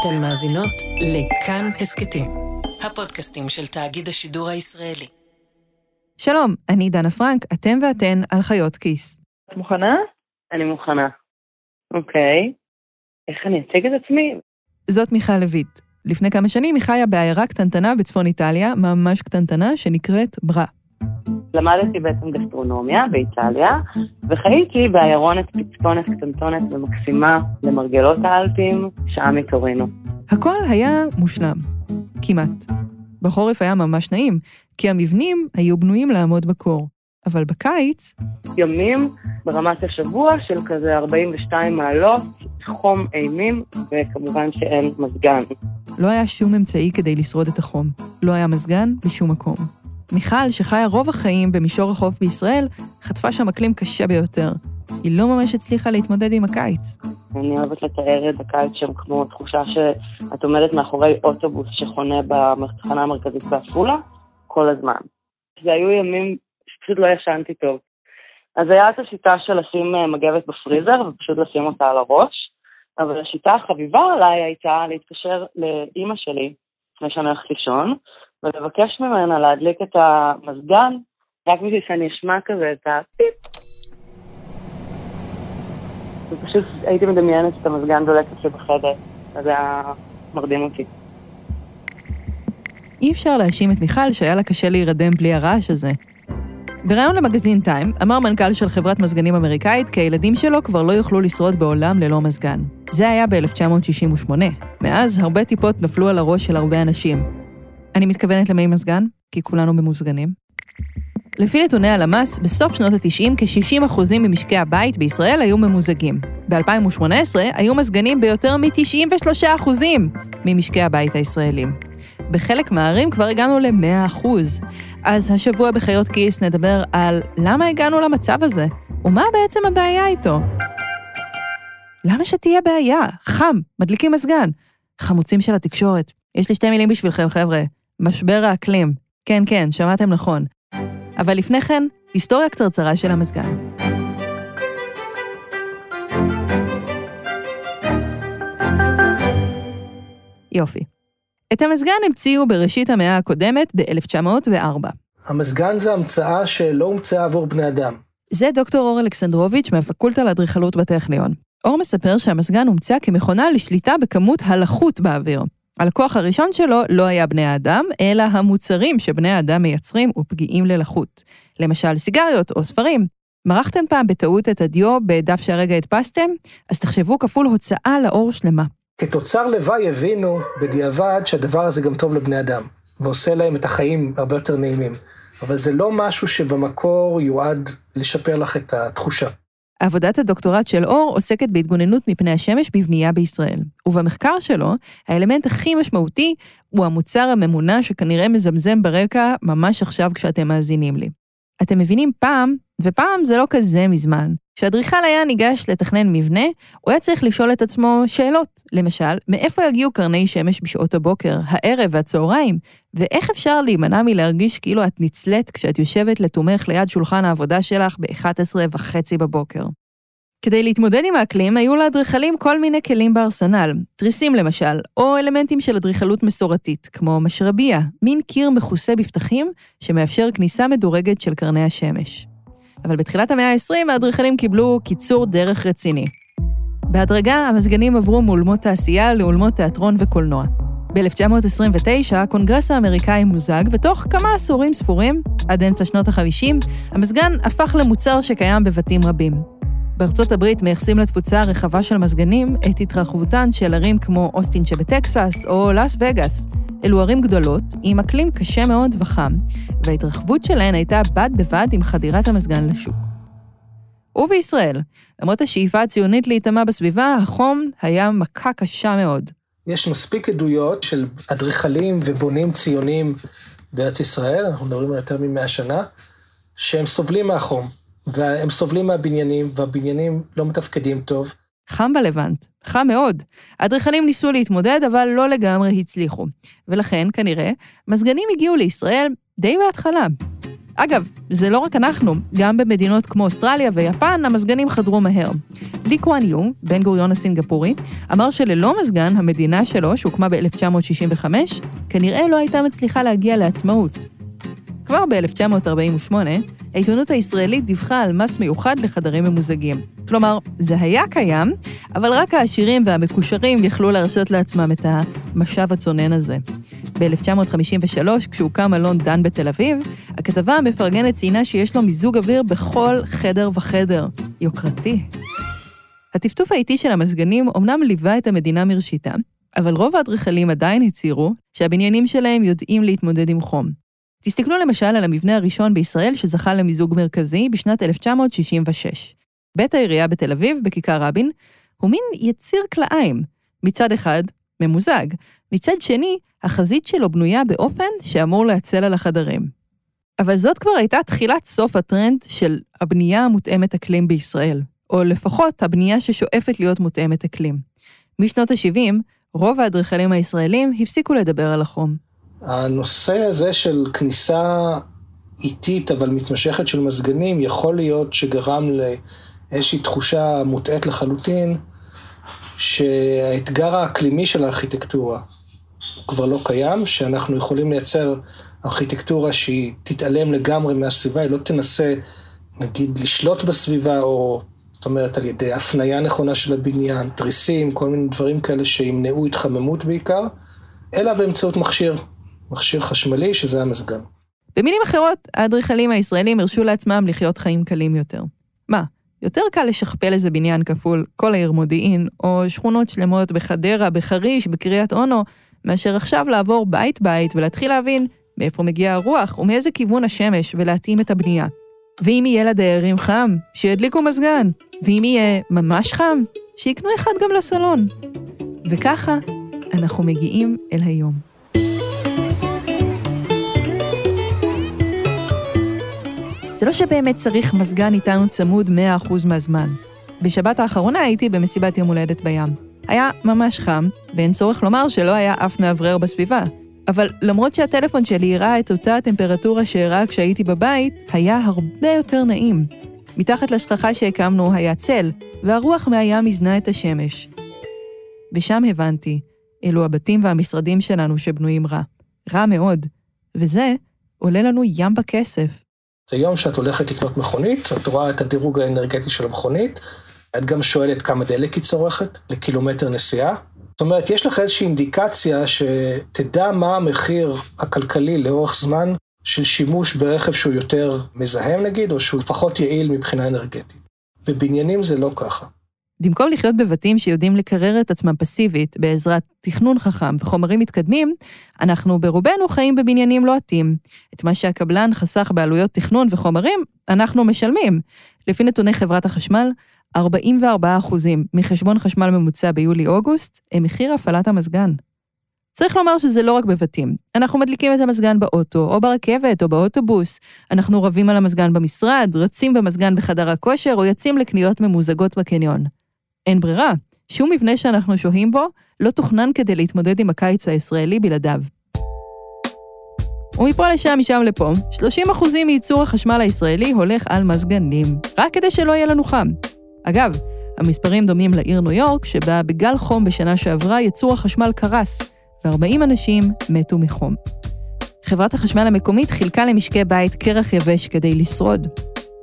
אתן מאזינות לכאן הסכתים, הפודקאסטים של תאגיד השידור הישראלי. שלום, אני דנה פרנק, אתם ואתן על חיות כיס. את מוכנה? אני מוכנה. אוקיי. איך אני אציג את עצמי? זאת מיכל לויט. לפני כמה שנים היא חיה בעיירה קטנטנה בצפון איטליה, ממש קטנטנה, שנקראת ברה. למדתי בעצם גסטרונומיה באיטליה, וחייתי בעיירונת פצפונת קטנטונת ומקסימה למרגלות האלפים, שעה מטורינו. הכל היה מושלם. כמעט. בחורף היה ממש נעים, כי המבנים היו בנויים לעמוד בקור. אבל בקיץ... ימים ברמת השבוע של כזה 42 מעלות, חום אימים, וכמובן שאין מזגן. לא היה שום אמצעי כדי לשרוד את החום. לא היה מזגן בשום מקום. מיכל, שחיה רוב החיים במישור החוף בישראל, חטפה שם אקלים קשה ביותר. היא לא ממש הצליחה להתמודד עם הקיץ. אני אוהבת לתאר את הקיץ שם כמו תחושה שאת עומדת מאחורי אוטובוס שחונה בתחנה המרכזית בעפולה כל הזמן. זה היו ימים שפשוט לא ישנתי טוב. אז היה את השיטה של לשים אה, מגבת בפריזר ופשוט לשים אותה על הראש, אבל השיטה החביבה עליי הייתה להתקשר לאימא שלי לפני שאני הולכת לישון, ולבקש ממנה להדליק את המזגן, רק בשביל שאני אשמע כזה את הפיפ. ופשוט הייתי מדמיינת את המזגן דולק אצלי בחדר, אז זה היה מרדים אותי. אי אפשר להאשים את מיכל שהיה לה קשה להירדם בלי הרעש הזה. בריאיון למגזין טיים, אמר מנכ"ל של חברת מזגנים אמריקאית כי הילדים שלו כבר לא יוכלו לשרוד בעולם ללא מזגן. זה היה ב-1968. מאז הרבה טיפות נפלו על הראש של הרבה אנשים. אני מתכוונת למי מזגן, כי כולנו ממוזגנים. לפי נתוני הלמ"ס, בסוף שנות ה-90 כ-60% ממשקי הבית בישראל היו ממוזגים. ב-2018 היו מזגנים ביותר מ-93% ממשקי הבית הישראלים. בחלק מהערים כבר הגענו ל-100%. אז השבוע בחיות כיס נדבר על למה הגענו למצב הזה, ומה בעצם הבעיה איתו. למה שתהיה בעיה? חם, מדליקים מזגן. חמוצים של התקשורת. יש לי שתי מילים בשבילכם, חבר'ה. משבר האקלים. כן, כן, שמעתם נכון. אבל לפני כן, היסטוריה קצרצרה של המזגן. יופי. את המזגן המציאו בראשית המאה הקודמת ב-1904. המזגן זה המצאה שלא הומצאה עבור בני אדם. זה דוקטור אור אלכסנדרוביץ' מהפקולטה לאדריכלות בטכניון. אור מספר שהמזגן הומצא כמכונה לשליטה בכמות הלחות באוויר. הלקוח הראשון שלו לא היה בני האדם, אלא המוצרים שבני האדם מייצרים ופגיעים ללחות. למשל סיגריות או ספרים. מרחתם פעם בטעות את הדיו בדף שהרגע הדפסתם? אז תחשבו כפול הוצאה לאור שלמה. כתוצר לוואי הבינו בדיעבד שהדבר הזה גם טוב לבני אדם, ועושה להם את החיים הרבה יותר נעימים. אבל זה לא משהו שבמקור יועד לשפר לך את התחושה. עבודת הדוקטורט של אור עוסקת בהתגוננות מפני השמש בבנייה בישראל. ובמחקר שלו, האלמנט הכי משמעותי הוא המוצר הממונע שכנראה מזמזם ברקע ממש עכשיו כשאתם מאזינים לי. אתם מבינים פעם, ופעם זה לא כזה מזמן, כשאדריכל היה ניגש לתכנן מבנה, הוא היה צריך לשאול את עצמו שאלות. למשל, מאיפה יגיעו קרני שמש בשעות הבוקר, הערב והצהריים, ואיך אפשר להימנע מלהרגיש כאילו את נצלית כשאת יושבת לתומך ליד שולחן העבודה שלך ב-11 וחצי בבוקר. כדי להתמודד עם האקלים, היו לאדריכלים כל מיני כלים בארסנל, תריסים למשל, או אלמנטים של אדריכלות מסורתית, כמו משרבייה, מין קיר מכוסה בפתחים שמאפשר כניסה מדורגת של קרני השמש. אבל בתחילת המאה ה-20 האדריכלים קיבלו קיצור דרך רציני. בהדרגה המזגנים עברו מאולמות תעשייה לאולמות תיאטרון וקולנוע. ב-1929 הקונגרס האמריקאי מוזג, ותוך כמה עשורים ספורים, עד אמצע שנות ה-50, המזגן הפך למוצר שקיים בבתים רבים. בארצות הברית מייחסים לתפוצה הרחבה של מזגנים את התרחבותן של ערים כמו אוסטין שבטקסס או לאס וגאס. אלו ערים גדולות, עם אקלים קשה מאוד וחם, וההתרחבות שלהן הייתה בד בבד עם חדירת המזגן לשוק. ובישראל, למרות השאיפה הציונית להיטמע בסביבה, החום היה מכה קשה מאוד. יש מספיק עדויות של אדריכלים ובונים ציונים בארץ ישראל, אנחנו מדברים על יותר מ-100 שנה, שהם סובלים מהחום. והם סובלים מהבניינים, והבניינים לא מתפקדים טוב. חם בלבנט, חם מאוד. האדריכלים ניסו להתמודד, אבל לא לגמרי הצליחו. ולכן, כנראה, מזגנים הגיעו לישראל די בהתחלה. אגב, זה לא רק אנחנו, גם במדינות כמו אוסטרליה ויפן המזגנים חדרו מהר. לי קואן יו, בן גוריון הסינגפורי, אמר שללא מזגן, המדינה שלו, שהוקמה ב-1965, כנראה לא הייתה מצליחה להגיע לעצמאות. כבר ב-1948, העיתונות הישראלית דיווחה על מס מיוחד לחדרים ממוזגים. כלומר, זה היה קיים, אבל רק העשירים והמקושרים יכלו להרשות לעצמם את המשאב הצונן הזה. ב-1953, כשהוקם אלון דן בתל אביב, הכתבה המפרגנת ציינה שיש לו מיזוג אוויר בכל חדר וחדר. יוקרתי. הטפטוף האיטי של המזגנים אומנם ליווה את המדינה מראשיתה, אבל רוב האדריכלים עדיין הצהירו שהבניינים שלהם יודעים להתמודד עם חום. תסתכלו למשל על המבנה הראשון בישראל שזכה למיזוג מרכזי בשנת 1966. בית העירייה בתל אביב, בכיכר רבין, הוא מין יציר כלאיים. מצד אחד, ממוזג. מצד שני, החזית שלו בנויה באופן שאמור להצל על החדרים. אבל זאת כבר הייתה תחילת סוף הטרנד של הבנייה המותאמת אקלים בישראל, או לפחות הבנייה ששואפת להיות מותאמת אקלים. משנות ה-70, רוב האדריכלים הישראלים הפסיקו לדבר על החום. הנושא הזה של כניסה איטית אבל מתמשכת של מזגנים יכול להיות שגרם לאיזושהי תחושה מוטעית לחלוטין שהאתגר האקלימי של הארכיטקטורה כבר לא קיים, שאנחנו יכולים לייצר ארכיטקטורה שהיא תתעלם לגמרי מהסביבה, היא לא תנסה נגיד לשלוט בסביבה או זאת אומרת על ידי הפנייה נכונה של הבניין, תריסים, כל מיני דברים כאלה שימנעו התחממות בעיקר, אלא באמצעות מכשיר. מכשיר חשמלי, שזה המזגן. במילים אחרות, האדריכלים הישראלים הרשו לעצמם לחיות חיים קלים יותר. מה, יותר קל לשכפל איזה בניין כפול כל העיר מודיעין, או שכונות שלמות בחדרה, בחריש, בקריית אונו, מאשר עכשיו לעבור בית-בית ולהתחיל להבין מאיפה מגיעה הרוח ומאיזה כיוון השמש ולהתאים את הבנייה. ואם יהיה לדיירים חם, שידליקו מזגן. ואם יהיה ממש חם, שיקנו אחד גם לסלון. וככה אנחנו מגיעים אל היום. זה לא שבאמת צריך מזגן איתנו צמוד 100% מהזמן. בשבת האחרונה הייתי במסיבת יום הולדת בים. היה ממש חם, ואין צורך לומר שלא היה אף מאוורר בסביבה. אבל למרות שהטלפון שלי הראה את אותה הטמפרטורה שהראה כשהייתי בבית, היה הרבה יותר נעים. מתחת לסככה שהקמנו היה צל, והרוח מהים הזנה את השמש. ושם הבנתי, אלו הבתים והמשרדים שלנו שבנויים רע. רע מאוד. וזה עולה לנו ים בכסף. זה יום שאת הולכת לקנות מכונית, את רואה את הדירוג האנרגטי של המכונית, את גם שואלת כמה דלק היא צורכת לקילומטר נסיעה. זאת אומרת, יש לך איזושהי אינדיקציה שתדע מה המחיר הכלכלי לאורך זמן של שימוש ברכב שהוא יותר מזהם נגיד, או שהוא פחות יעיל מבחינה אנרגטית. בבניינים זה לא ככה. במקום לחיות בבתים שיודעים לקרר את עצמם פסיבית בעזרת תכנון חכם וחומרים מתקדמים, אנחנו ברובנו חיים בבניינים לוהטים. את מה שהקבלן חסך בעלויות תכנון וחומרים, אנחנו משלמים. לפי נתוני חברת החשמל, 44% מחשבון חשמל ממוצע ביולי-אוגוסט הם מחיר הפעלת המזגן. צריך לומר שזה לא רק בבתים. אנחנו מדליקים את המזגן באוטו, או ברכבת, או באוטובוס. אנחנו רבים על המזגן במשרד, רצים במזגן בחדר הכושר, או יוצאים לקניות ממוזגות בקניון. אין ברירה, שום מבנה שאנחנו שוהים בו לא תוכנן כדי להתמודד עם הקיץ הישראלי בלעדיו. ומפה לשם, משם לפה, 30% מייצור החשמל הישראלי הולך על מזגנים, רק כדי שלא יהיה לנו חם. אגב, המספרים דומים לעיר ניו יורק, שבה בגל חום בשנה שעברה ייצור החשמל קרס, ו-40 אנשים מתו מחום. חברת החשמל המקומית חילקה למשקי בית קרח יבש כדי לשרוד.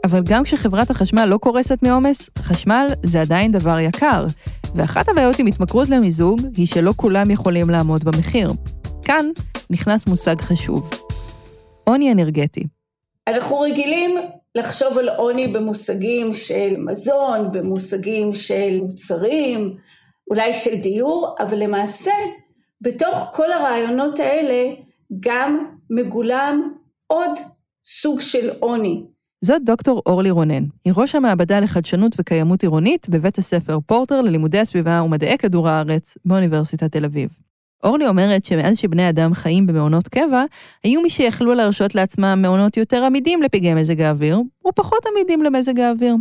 אבל גם כשחברת החשמל לא קורסת מעומס, חשמל זה עדיין דבר יקר, ואחת הבעיות עם התמכרות למיזוג היא שלא כולם יכולים לעמוד במחיר. כאן נכנס מושג חשוב, עוני אנרגטי. אנחנו רגילים לחשוב על עוני במושגים של מזון, במושגים של מוצרים, אולי של דיור, אבל למעשה בתוך כל הרעיונות האלה גם מגולם עוד סוג של עוני. זאת דוקטור אורלי רונן. היא ראש המעבדה לחדשנות וקיימות עירונית בבית הספר פורטר ללימודי הסביבה ומדעי כדור הארץ באוניברסיטת תל אביב. אורלי אומרת שמאז שבני אדם חיים במעונות קבע, היו מי שיכלו להרשות לעצמם מעונות יותר עמידים לפגעי מזג האוויר, ופחות עמידים למזג האוויר.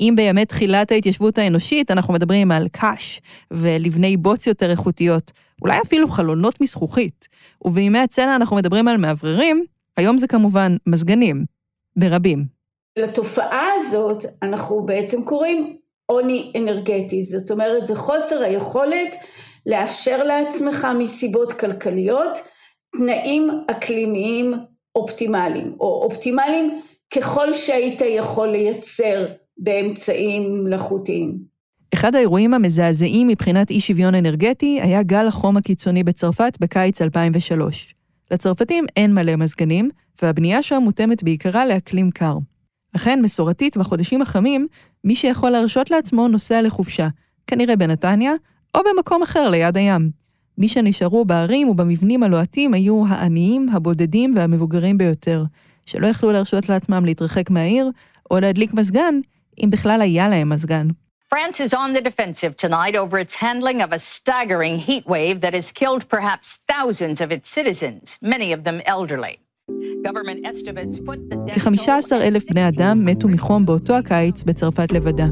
אם בימי תחילת ההתיישבות האנושית אנחנו מדברים על קש ולבני בוץ יותר איכותיות, אולי אפילו חלונות מזכוכית, ובימי הצנע אנחנו מדברים על מאווררים, היום זה כמובן מזגנים. ברבים. לתופעה הזאת אנחנו בעצם קוראים עוני אנרגטי, זאת אומרת זה חוסר היכולת לאפשר לעצמך מסיבות כלכליות תנאים אקלימיים אופטימליים, או אופטימליים ככל שהיית יכול לייצר באמצעים מלאכותיים. אחד האירועים המזעזעים מבחינת אי שוויון אנרגטי היה גל החום הקיצוני בצרפת בקיץ 2003. לצרפתים אין מלא מזגנים, והבנייה שם מותאמת בעיקרה לאקלים קר. לכן, מסורתית, בחודשים החמים, מי שיכול להרשות לעצמו נוסע לחופשה, כנראה בנתניה, או במקום אחר ליד הים. מי שנשארו בערים ובמבנים הלוהטים היו העניים, הבודדים והמבוגרים ביותר, שלא יכלו להרשות לעצמם להתרחק מהעיר, או להדליק מזגן, אם בכלל היה להם מזגן. France is on the defensive tonight over its handling of a staggering heat wave that has killed perhaps thousands of its citizens, many of them elderly. כ-15 אלף בני אדם מתו מחום באותו הקיץ בצרפת לבדה.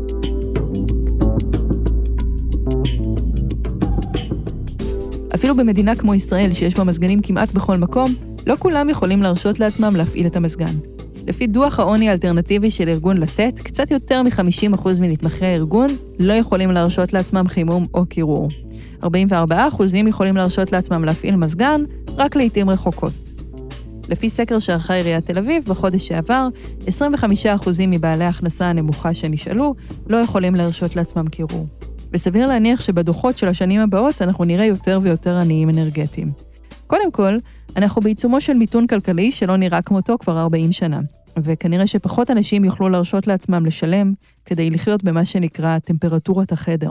אפילו במדינה כמו ישראל, שיש בה מזגנים כמעט בכל מקום, לא כולם יכולים להרשות לעצמם להפעיל את המזגן. לפי דוח העוני האלטרנטיבי של ארגון לתת, קצת יותר מ-50% מנתמכי הארגון לא יכולים להרשות לעצמם חימום או קירור. 44% יכולים להרשות לעצמם להפעיל מזגן, רק לעיתים רחוקות. לפי סקר שערכה עיריית תל אביב בחודש שעבר, 25% מבעלי ההכנסה הנמוכה שנשאלו לא יכולים להרשות לעצמם קירור. וסביר להניח שבדוחות של השנים הבאות אנחנו נראה יותר ויותר עניים אנרגטיים. קודם כל, אנחנו בעיצומו של מיתון כלכלי שלא נראה כמותו כבר 40 שנה, וכנראה שפחות אנשים יוכלו להרשות לעצמם לשלם כדי לחיות במה שנקרא טמפרטורת החדר.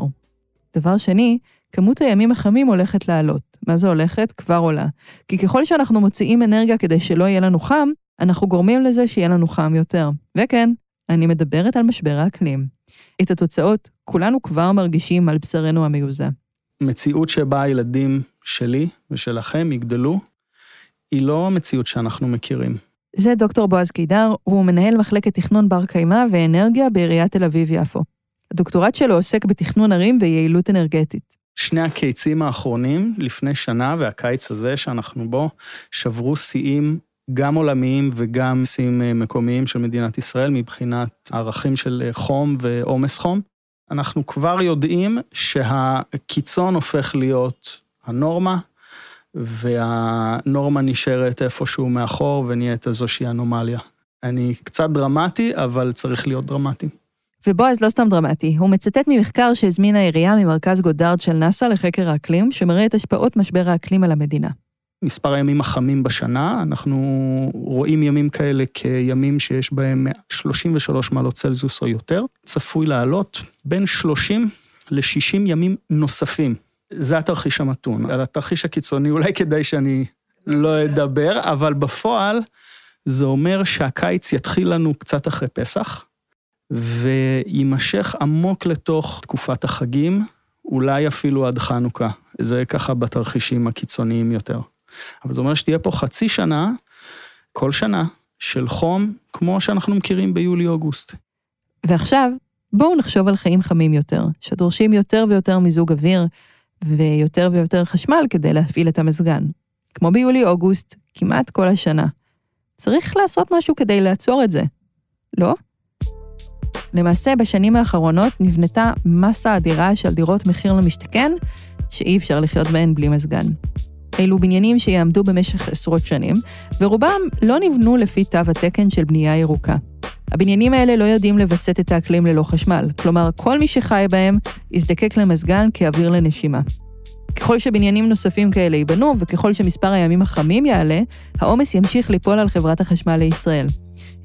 דבר שני, כמות הימים החמים הולכת לעלות. מה זה הולכת? כבר עולה. כי ככל שאנחנו מוציאים אנרגיה כדי שלא יהיה לנו חם, אנחנו גורמים לזה שיהיה לנו חם יותר. וכן, אני מדברת על משבר האקלים. את התוצאות כולנו כבר מרגישים על בשרנו המיוזע. מציאות שבה הילדים שלי ושלכם יגדלו, היא לא המציאות שאנחנו מכירים. זה דוקטור בועז קידר, הוא מנהל מחלקת תכנון בר קיימא ואנרגיה בעיריית תל אביב-יפו. הדוקטורט שלו עוסק בתכנון ערים ויעילות אנרגטית. שני הקיצים האחרונים, לפני שנה והקיץ הזה שאנחנו בו, שברו שיאים גם עולמיים וגם שיאים אה, מקומיים של מדינת ישראל מבחינת ערכים של אה, חום ועומס חום. אנחנו כבר יודעים שהקיצון הופך להיות הנורמה, והנורמה נשארת איפשהו מאחור ונהיית איזושהי אנומליה. אני קצת דרמטי, אבל צריך להיות דרמטי. ובועז לא סתם דרמטי, הוא מצטט ממחקר שהזמינה העירייה ממרכז גודארד של נאס"א לחקר האקלים, שמראה את השפעות משבר האקלים על המדינה. מספר הימים החמים בשנה, אנחנו רואים ימים כאלה כימים שיש בהם 33 מעלות צלזיוס או יותר, צפוי לעלות בין 30 ל-60 ימים נוספים. זה התרחיש המתון. על התרחיש הקיצוני אולי כדאי שאני לא אדבר, אבל בפועל זה אומר שהקיץ יתחיל לנו קצת אחרי פסח, ויימשך עמוק לתוך תקופת החגים, אולי אפילו עד חנוכה. זה ככה בתרחישים הקיצוניים יותר. אבל זה אומר שתהיה פה חצי שנה, כל שנה, של חום, כמו שאנחנו מכירים ביולי-אוגוסט. ועכשיו, בואו נחשוב על חיים חמים יותר, שדורשים יותר ויותר מיזוג אוויר, ויותר ויותר חשמל כדי להפעיל את המזגן. כמו ביולי-אוגוסט, כמעט כל השנה. צריך לעשות משהו כדי לעצור את זה, לא? למעשה, בשנים האחרונות נבנתה מסה אדירה של דירות מחיר למשתכן, שאי אפשר לחיות בהן בלי מזגן. אלו בניינים שיעמדו במשך עשרות שנים, ורובם לא נבנו לפי תו התקן של בנייה ירוקה. הבניינים האלה לא יודעים לווסת את האקלים ללא חשמל, כלומר, כל מי שחי בהם יזדקק למזגן כאוויר לנשימה. ככל שבניינים נוספים כאלה ייבנו, וככל שמספר הימים החמים יעלה, העומס ימשיך ליפול על חברת החשמל לישראל.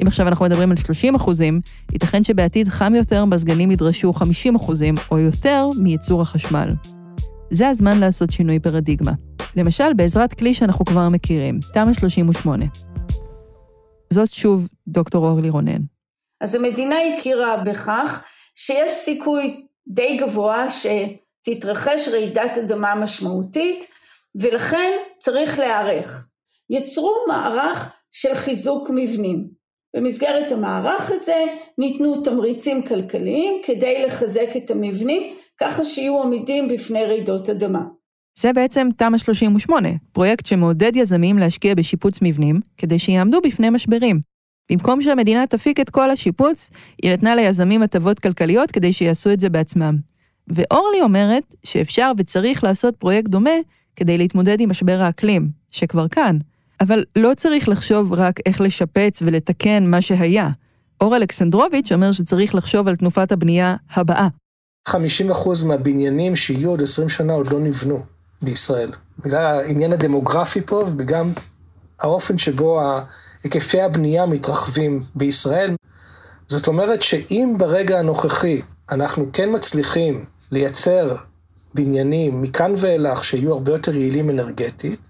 אם עכשיו אנחנו מדברים על 30 אחוזים, ייתכן שבעתיד חם יותר מזגנים ידרשו 50 אחוזים או יותר מייצור החשמל. זה הזמן לעשות שינוי פרדיגמה. למשל, בעזרת כלי שאנחנו כבר מכירים, תמ"א 38. זאת שוב דוקטור אורלי רונן. אז המדינה הכירה בכך שיש סיכוי די גבוה שתתרחש רעידת אדמה משמעותית, ולכן צריך להיערך. יצרו מערך של חיזוק מבנים. במסגרת המערך הזה ניתנו תמריצים כלכליים כדי לחזק את המבנים ככה שיהיו עמידים בפני רעידות אדמה. זה בעצם תמ"א 38, פרויקט שמעודד יזמים להשקיע בשיפוץ מבנים, כדי שיעמדו בפני משברים. במקום שהמדינה תפיק את כל השיפוץ, היא נתנה ליזמים הטבות כלכליות כדי שיעשו את זה בעצמם. ואורלי אומרת שאפשר וצריך לעשות פרויקט דומה כדי להתמודד עם משבר האקלים, שכבר כאן. אבל לא צריך לחשוב רק איך לשפץ ולתקן מה שהיה. אור אלכסנדרוביץ' אומר שצריך לחשוב על תנופת הבנייה הבאה. 50% מהבניינים שיהיו עוד 20 שנה עוד לא נבנו בישראל. בגלל העניין הדמוגרפי פה וגם האופן שבו היקפי הבנייה מתרחבים בישראל. זאת אומרת שאם ברגע הנוכחי אנחנו כן מצליחים לייצר בניינים מכאן ואילך שיהיו הרבה יותר יעילים אנרגטית,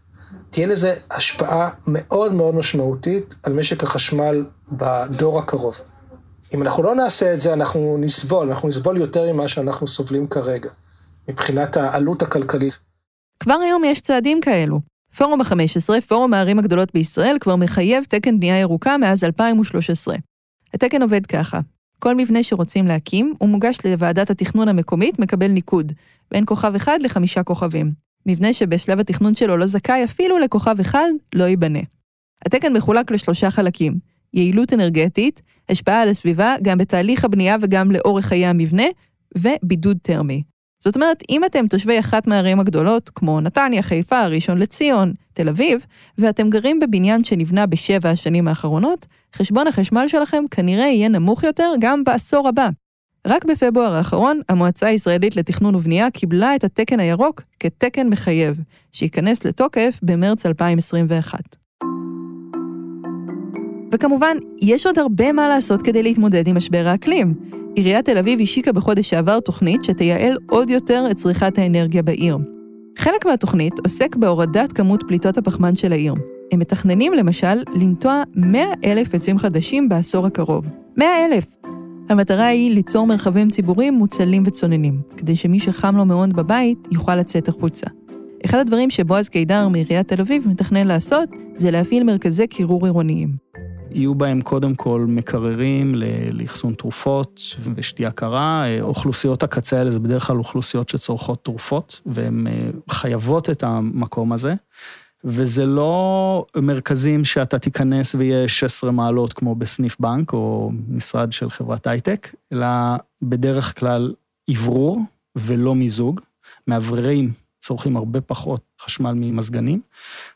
תהיה לזה השפעה מאוד מאוד משמעותית על משק החשמל בדור הקרוב. אם אנחנו לא נעשה את זה, אנחנו נסבול, אנחנו נסבול יותר ממה שאנחנו סובלים כרגע, מבחינת העלות הכלכלית. כבר היום יש צעדים כאלו. פורום ה-15, פורום הערים הגדולות בישראל, כבר מחייב תקן בנייה ירוקה מאז 2013. התקן עובד ככה, כל מבנה שרוצים להקים, הוא מוגש לוועדת התכנון המקומית, מקבל ניקוד, בין כוכב אחד לחמישה כוכבים. מבנה שבשלב התכנון שלו לא זכאי אפילו לכוכב אחד, לא ייבנה. התקן מחולק לשלושה חלקים, יעילות אנרגטית, השפעה על הסביבה, גם בתהליך הבנייה וגם לאורך חיי המבנה, ובידוד טרמי. זאת אומרת, אם אתם תושבי אחת מהערים הגדולות, כמו נתניה, חיפה, ראשון לציון, תל אביב, ואתם גרים בבניין שנבנה בשבע השנים האחרונות, חשבון החשמל שלכם כנראה יהיה נמוך יותר גם בעשור הבא. רק בפברואר האחרון, המועצה הישראלית לתכנון ובנייה קיבלה את התקן הירוק כתקן מחייב, שייכנס לתוקף במרץ 2021. וכמובן, יש עוד הרבה מה לעשות כדי להתמודד עם משבר האקלים. עיריית תל אביב השיקה בחודש שעבר תוכנית שתייעל עוד יותר את צריכת האנרגיה בעיר. חלק מהתוכנית עוסק בהורדת כמות פליטות הפחמן של העיר. הם מתכננים למשל לנטוע 100 אלף עצים חדשים בעשור הקרוב. 100 אלף! המטרה היא ליצור מרחבים ציבוריים מוצלים וצוננים, כדי שמי שחם לו מאוד בבית יוכל לצאת החוצה. אחד הדברים שבועז קידר מעיריית תל אביב מתכנן לעשות, זה להפעיל מרכזי קירור עירוניים. יהיו בהם קודם כל מקררים לאחסון תרופות ושתייה קרה. אוכלוסיות הקצה האלה זה בדרך כלל אוכלוסיות שצורכות תרופות, והן אה, חייבות את המקום הזה. וזה לא מרכזים שאתה תיכנס ויהיה 16 מעלות כמו בסניף בנק או משרד של חברת הייטק, אלא בדרך כלל אוורור ולא מיזוג. מאווררים צורכים הרבה פחות חשמל ממזגנים,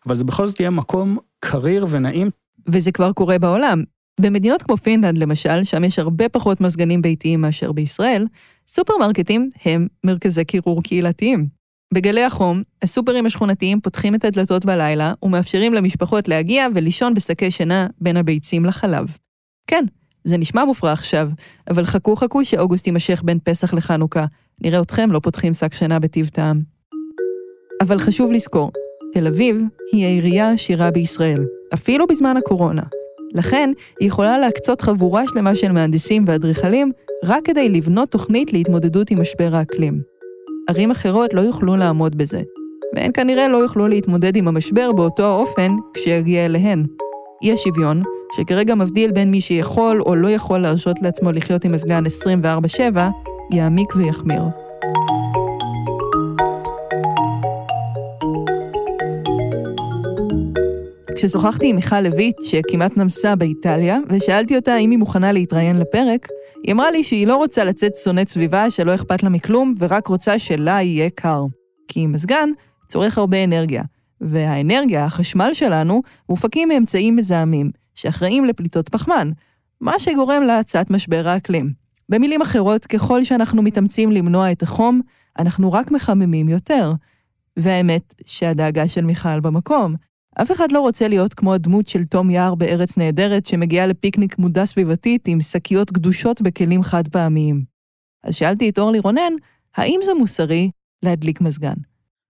אבל זה בכל זאת יהיה מקום קריר ונעים. וזה כבר קורה בעולם. במדינות כמו פינלנד, למשל, שם יש הרבה פחות מזגנים ביתיים מאשר בישראל, סופרמרקטים הם מרכזי קירור קהילתיים. בגלי החום, הסופרים השכונתיים פותחים את הדלתות בלילה ומאפשרים למשפחות להגיע ולישון בשקי שינה בין הביצים לחלב. כן, זה נשמע מופרע עכשיו, אבל חכו חכו שאוגוסט יימשך בין פסח לחנוכה. נראה אתכם לא פותחים שק שינה בטיב טעם. אבל חשוב לזכור, תל אביב היא העירייה העשירה בישראל, אפילו בזמן הקורונה. לכן, היא יכולה להקצות חבורה שלמה של מהנדסים ואדריכלים רק כדי לבנות תוכנית להתמודדות עם משבר האקלים. ערים אחרות לא יוכלו לעמוד בזה, והן כנראה לא יוכלו להתמודד עם המשבר באותו האופן כשיגיע אליהן. אי השוויון, שכרגע מבדיל בין מי שיכול או לא יכול להרשות לעצמו לחיות עם מזגן 24/7, יעמיק ויחמיר. כששוחחתי עם מיכל לויט, שכמעט נמסה באיטליה, ושאלתי אותה אם היא מוכנה להתראיין לפרק, היא אמרה לי שהיא לא רוצה לצאת שונאת סביבה שלא אכפת לה מכלום, ורק רוצה שלה יהיה קר. כי מזגן צורך הרבה אנרגיה, והאנרגיה, החשמל שלנו, מופקים מאמצעים מזהמים, שאחראים לפליטות פחמן, מה שגורם להאצת משבר האקלים. במילים אחרות, ככל שאנחנו מתאמצים למנוע את החום, אנחנו רק מחממים יותר. והאמת שהדאגה של מיכל במקום. אף אחד לא רוצה להיות כמו הדמות של תום יער בארץ נהדרת שמגיעה לפיקניק מודע סביבתית עם שקיות גדושות בכלים חד פעמיים. אז שאלתי את אורלי רונן, האם זה מוסרי להדליק מזגן?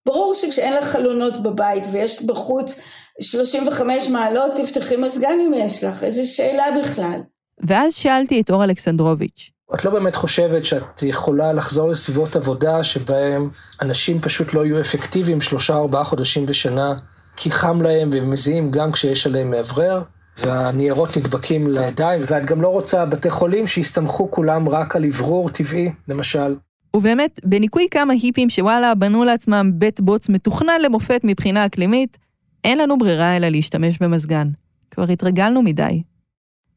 ברור שכשאין לך חלונות בבית ויש בחוץ 35 מעלות, תפתחי מזגן אם יש לך, איזה שאלה בכלל. ואז שאלתי את אור אלכסנדרוביץ'. את לא באמת חושבת שאת יכולה לחזור לסביבות עבודה שבהם אנשים פשוט לא יהיו אפקטיביים שלושה ארבעה חודשים בשנה כי חם להם והם מזיעים גם כשיש עליהם מאוורר, והניירות נדבקים לידיים, ואת גם לא רוצה בתי חולים שיסתמכו כולם רק על אוורור טבעי, למשל. ובאמת, בניקוי כמה היפים שוואלה בנו לעצמם בית בוץ מתוכנן למופת מבחינה אקלימית, אין לנו ברירה אלא להשתמש במזגן. כבר התרגלנו מדי.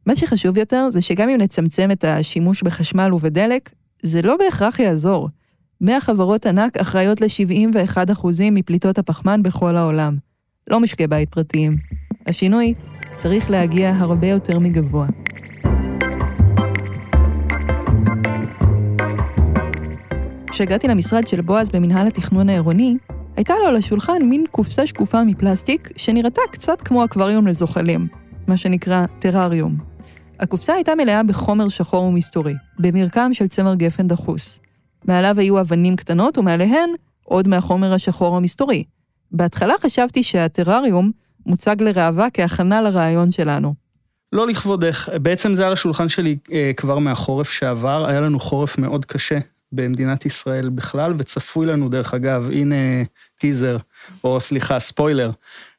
מה שחשוב יותר זה שגם אם נצמצם את השימוש בחשמל ובדלק, זה לא בהכרח יעזור. 100 חברות ענק אחראיות ל-71% מפליטות הפחמן בכל העולם. לא משקי בית פרטיים. השינוי צריך להגיע הרבה יותר מגבוה. כשהגעתי למשרד של בועז במנהל התכנון העירוני, הייתה לו על השולחן מין קופסה שקופה מפלסטיק שנראתה קצת כמו אקווריום לזוחלים, מה שנקרא טרריום. הקופסה הייתה מלאה בחומר שחור ומסתורי, במרקם של צמר גפן דחוס. מעליו היו אבנים קטנות ומעליהן עוד מהחומר השחור המסתורי. בהתחלה חשבתי שהטרריום מוצג לראווה כהכנה לרעיון שלנו. לא לכבודך, בעצם זה על השולחן שלי אה, כבר מהחורף שעבר, היה לנו חורף מאוד קשה במדינת ישראל בכלל, וצפוי לנו, דרך אגב, הנה טיזר, או סליחה, ספוילר,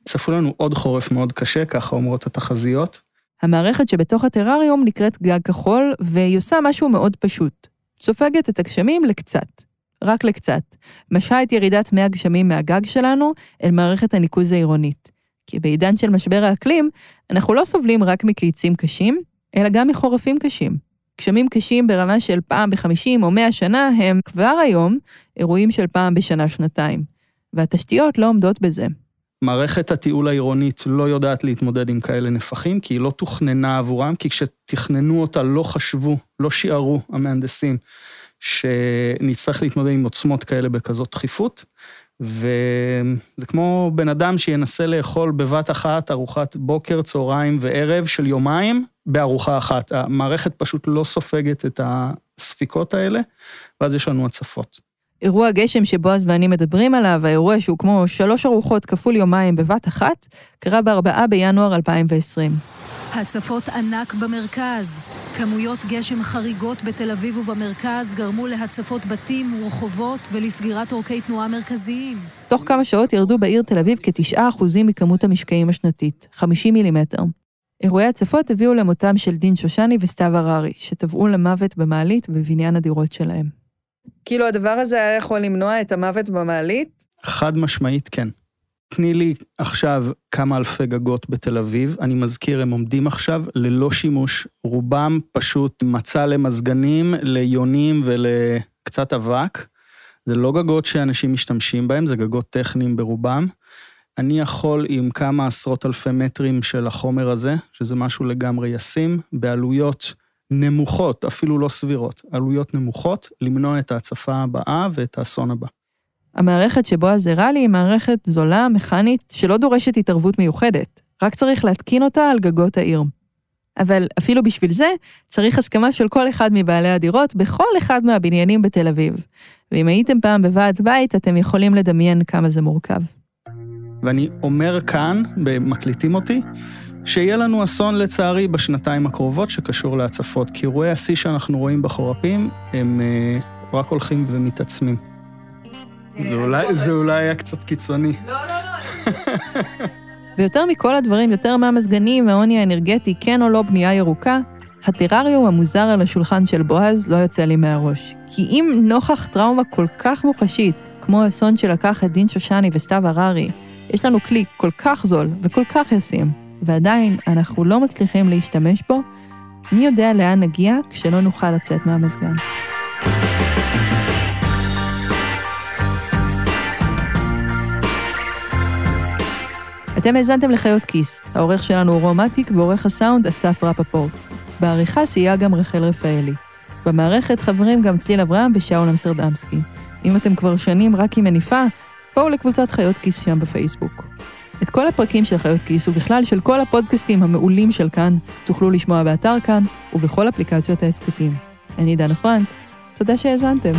צפוי לנו עוד חורף מאוד קשה, ככה אומרות התחזיות. המערכת שבתוך הטרריום נקראת גג כחול, והיא עושה משהו מאוד פשוט. סופגת את הגשמים לקצת. רק לקצת. משהה את ירידת מי הגשמים מהגג שלנו אל מערכת הניקוז העירונית. כי בעידן של משבר האקלים, אנחנו לא סובלים רק מקיצים קשים, אלא גם מחורפים קשים. גשמים קשים ברמה של פעם ב-50 או 100 שנה הם כבר היום אירועים של פעם בשנה-שנתיים. והתשתיות לא עומדות בזה. מערכת התיעול העירונית לא יודעת להתמודד עם כאלה נפחים, כי היא לא תוכננה עבורם, כי כשתכננו אותה לא חשבו, לא שיערו המהנדסים, שנצטרך להתמודד עם עוצמות כאלה בכזאת דחיפות. וזה כמו בן אדם שינסה לאכול בבת אחת ארוחת בוקר, צהריים וערב של יומיים בארוחה אחת. המערכת פשוט לא סופגת את הספיקות האלה, ואז יש לנו הצפות. אירוע גשם שבועז ואני מדברים עליו, האירוע שהוא כמו שלוש ארוחות כפול יומיים בבת אחת, קרה ב-4 בינואר 2020. הצפות ענק במרכז. כמויות גשם חריגות בתל אביב ובמרכז גרמו להצפות בתים ורחובות ולסגירת עורקי תנועה מרכזיים. תוך כמה שעות ירדו בעיר תל אביב כ-9% מכמות המשקעים השנתית, 50 מילימטר. אירועי הצפות הביאו למותם של דין שושני וסתיו הררי, שטבעו למוות במעלית בבניין הדירות שלהם. כאילו הדבר הזה היה יכול למנוע את המוות במעלית? חד משמעית כן. תני לי עכשיו כמה אלפי גגות בתל אביב, אני מזכיר, הם עומדים עכשיו ללא שימוש, רובם פשוט מצע למזגנים, ליונים ולקצת אבק. זה לא גגות שאנשים משתמשים בהם, זה גגות טכניים ברובם. אני יכול עם כמה עשרות אלפי מטרים של החומר הזה, שזה משהו לגמרי ישים, בעלויות נמוכות, אפילו לא סבירות, עלויות נמוכות, למנוע את ההצפה הבאה ואת האסון הבא. המערכת שבועז הראה לי היא מערכת זולה, מכנית, שלא דורשת התערבות מיוחדת, רק צריך להתקין אותה על גגות העיר. אבל אפילו בשביל זה, צריך הסכמה של כל אחד מבעלי הדירות בכל אחד מהבניינים בתל אביב. ואם הייתם פעם בוועד בית, אתם יכולים לדמיין כמה זה מורכב. ואני אומר כאן, מקליטים אותי, שיהיה לנו אסון לצערי בשנתיים הקרובות שקשור להצפות, כי אירועי השיא שאנחנו רואים בחורפים הם אה, רק הולכים ומתעצמים. זה אולי, זה אולי היה קצת קיצוני. לא, לא, לא. ויותר מכל הדברים, יותר מהמזגנים והעוני האנרגטי, כן או לא בנייה ירוקה, הטרריום המוזר על השולחן של בועז לא יוצא לי מהראש. כי אם נוכח טראומה כל כך מוחשית, כמו האסון שלקח את דין שושני וסתיו הררי, יש לנו כלי כל כך זול וכל כך ישים, ועדיין אנחנו לא מצליחים להשתמש בו, מי יודע לאן נגיע כשלא נוכל לצאת מהמזגן. אתם האזנתם לחיות כיס. העורך שלנו הוא רומטיק ועורך הסאונד אסף רפפורט. בעריכה סייעה גם רחל רפאלי. במערכת חברים גם צליל אברהם ושאול אמסטרדמסקי. אם אתם כבר שנים רק עם מניפה, בואו לקבוצת חיות כיס שם בפייסבוק. את כל הפרקים של חיות כיס ובכלל של כל הפודקאסטים המעולים של כאן תוכלו לשמוע באתר כאן ובכל אפליקציות ההסכתים. אני דנה פרנק, תודה שהאזנתם.